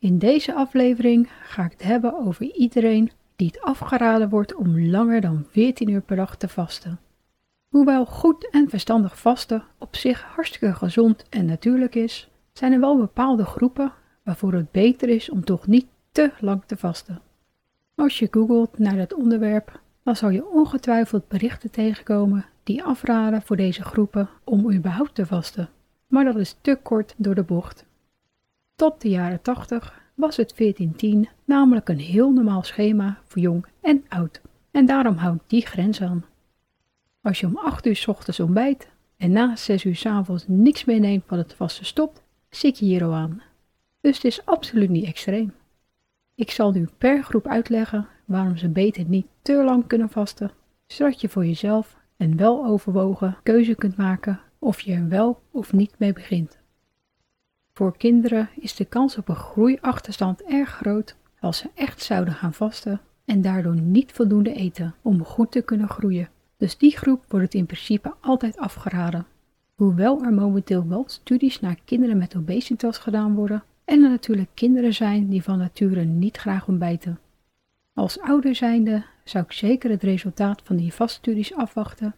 In deze aflevering ga ik het hebben over iedereen die het afgeraden wordt om langer dan 14 uur per dag te vasten. Hoewel goed en verstandig vasten op zich hartstikke gezond en natuurlijk is, zijn er wel bepaalde groepen waarvoor het beter is om toch niet te lang te vasten. Als je googelt naar dat onderwerp, dan zal je ongetwijfeld berichten tegenkomen die afraden voor deze groepen om überhaupt te vasten. Maar dat is te kort door de bocht. Tot de jaren 80 was het 1410 namelijk een heel normaal schema voor jong en oud. En daarom houdt die grens aan. Als je om 8 uur s ochtends ontbijt en na 6 uur s avonds niks meer neemt wat het vaste stopt, zit je hier al aan. Dus het is absoluut niet extreem. Ik zal nu per groep uitleggen waarom ze beter niet te lang kunnen vasten, zodat je voor jezelf een wel overwogen keuze kunt maken of je er wel of niet mee begint. Voor kinderen is de kans op een groeiachterstand erg groot als ze echt zouden gaan vasten en daardoor niet voldoende eten om goed te kunnen groeien. Dus die groep wordt het in principe altijd afgeraden. Hoewel er momenteel wel studies naar kinderen met obesitas gedaan worden en er natuurlijk kinderen zijn die van nature niet graag ontbijten. Als ouder zijnde zou ik zeker het resultaat van die vaststudies afwachten,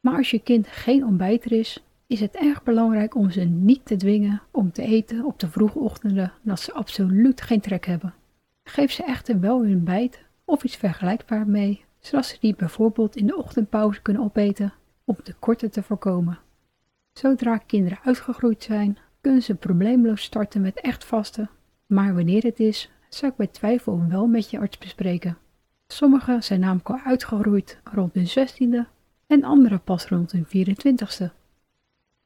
maar als je kind geen ontbijter is, is het erg belangrijk om ze niet te dwingen om te eten op de vroege ochtenden dat ze absoluut geen trek hebben. Geef ze echter wel hun bijt of iets vergelijkbaar mee, zodat ze die bijvoorbeeld in de ochtendpauze kunnen opeten om tekorten te voorkomen. Zodra kinderen uitgegroeid zijn, kunnen ze probleemloos starten met echt vasten, maar wanneer het is, zou ik bij twijfel wel met je arts bespreken. Sommigen zijn namelijk al uitgegroeid rond hun 16e en anderen pas rond hun 24e.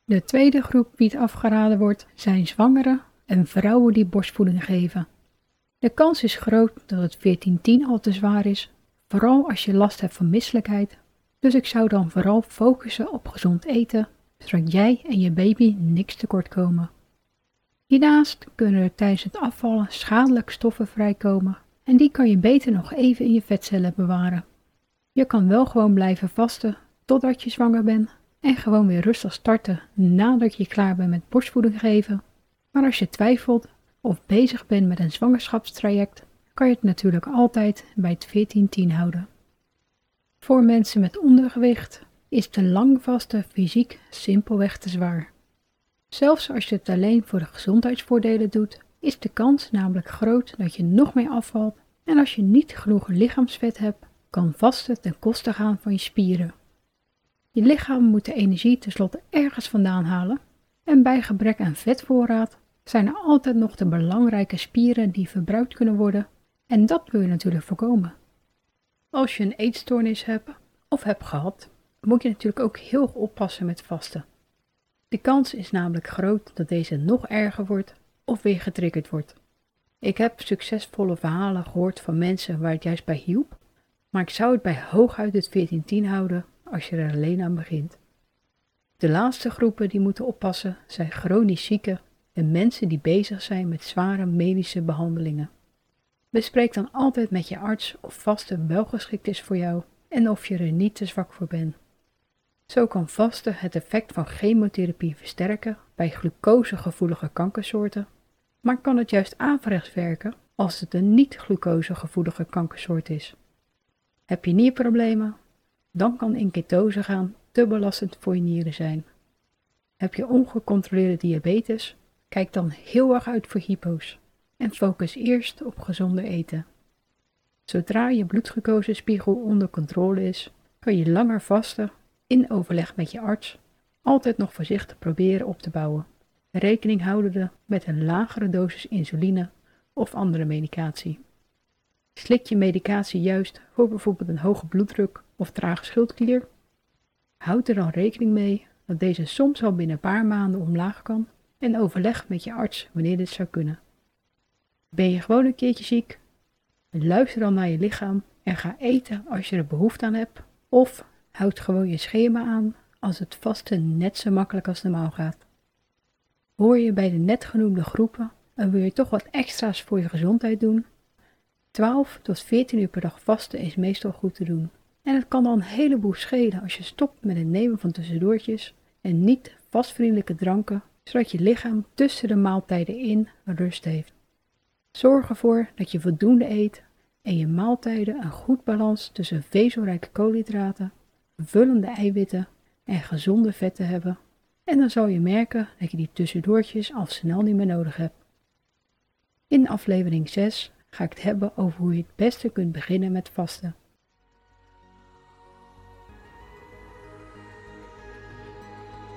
De tweede groep wie het afgeraden wordt zijn zwangeren en vrouwen die borstvoeding geven. De kans is groot dat het 1410 al te zwaar is, vooral als je last hebt van misselijkheid. Dus ik zou dan vooral focussen op gezond eten, zodat jij en je baby niks tekort komen. Hiernaast kunnen er tijdens het afvallen schadelijke stoffen vrijkomen en die kan je beter nog even in je vetcellen bewaren. Je kan wel gewoon blijven vasten totdat je zwanger bent en gewoon weer rustig starten nadat je klaar bent met borstvoeding geven. Maar als je twijfelt of bezig bent met een zwangerschapstraject, kan je het natuurlijk altijd bij het 14-10 houden. Voor mensen met ondergewicht is de lang vaste fysiek simpelweg te zwaar. Zelfs als je het alleen voor de gezondheidsvoordelen doet, is de kans namelijk groot dat je nog meer afvalt en als je niet genoeg lichaamsvet hebt, kan vasten ten koste gaan van je spieren. Je lichaam moet de energie tenslotte ergens vandaan halen en bij gebrek aan vetvoorraad zijn er altijd nog de belangrijke spieren die verbruikt kunnen worden en dat wil je natuurlijk voorkomen. Als je een eetstoornis hebt of hebt gehad, moet je natuurlijk ook heel oppassen met vasten. De kans is namelijk groot dat deze nog erger wordt of weer getriggerd wordt. Ik heb succesvolle verhalen gehoord van mensen waar het juist bij hielp, maar ik zou het bij hooguit het 1410 houden als je er alleen aan begint. De laatste groepen die moeten oppassen zijn chronisch zieken en mensen die bezig zijn met zware medische behandelingen. Bespreek dan altijd met je arts of vasten wel geschikt is voor jou en of je er niet te zwak voor bent. Zo kan vasten het effect van chemotherapie versterken bij glucosegevoelige kankersoorten, maar kan het juist averechts werken als het een niet-glucosegevoelige kankersoort is. Heb je nierproblemen dan kan in ketose gaan te belastend voor je nieren zijn. Heb je ongecontroleerde diabetes? Kijk dan heel erg uit voor hypo's en focus eerst op gezonde eten. Zodra je bloedglucosespiegel onder controle is, kan je langer vasten in overleg met je arts, altijd nog voorzichtig proberen op te bouwen, rekening houdende met een lagere dosis insuline of andere medicatie. Slik je medicatie juist voor bijvoorbeeld een hoge bloeddruk of trage schildklier? Houd er dan rekening mee dat deze soms al binnen een paar maanden omlaag kan en overleg met je arts wanneer dit zou kunnen. Ben je gewoon een keertje ziek? Luister dan naar je lichaam en ga eten als je er behoefte aan hebt. Of houd gewoon je schema aan als het vasten net zo makkelijk als normaal gaat. Hoor je bij de net genoemde groepen en wil je toch wat extra's voor je gezondheid doen? 12 tot 14 uur per dag vasten is meestal goed te doen. En het kan dan een heleboel schelen als je stopt met het nemen van tussendoortjes en niet vastvriendelijke dranken, zodat je lichaam tussen de maaltijden in rust heeft. Zorg ervoor dat je voldoende eet en je maaltijden een goed balans tussen vezelrijke koolhydraten, vullende eiwitten en gezonde vetten hebben. En dan zal je merken dat je die tussendoortjes al snel niet meer nodig hebt. In aflevering 6 ga ik het hebben over hoe je het beste kunt beginnen met vasten.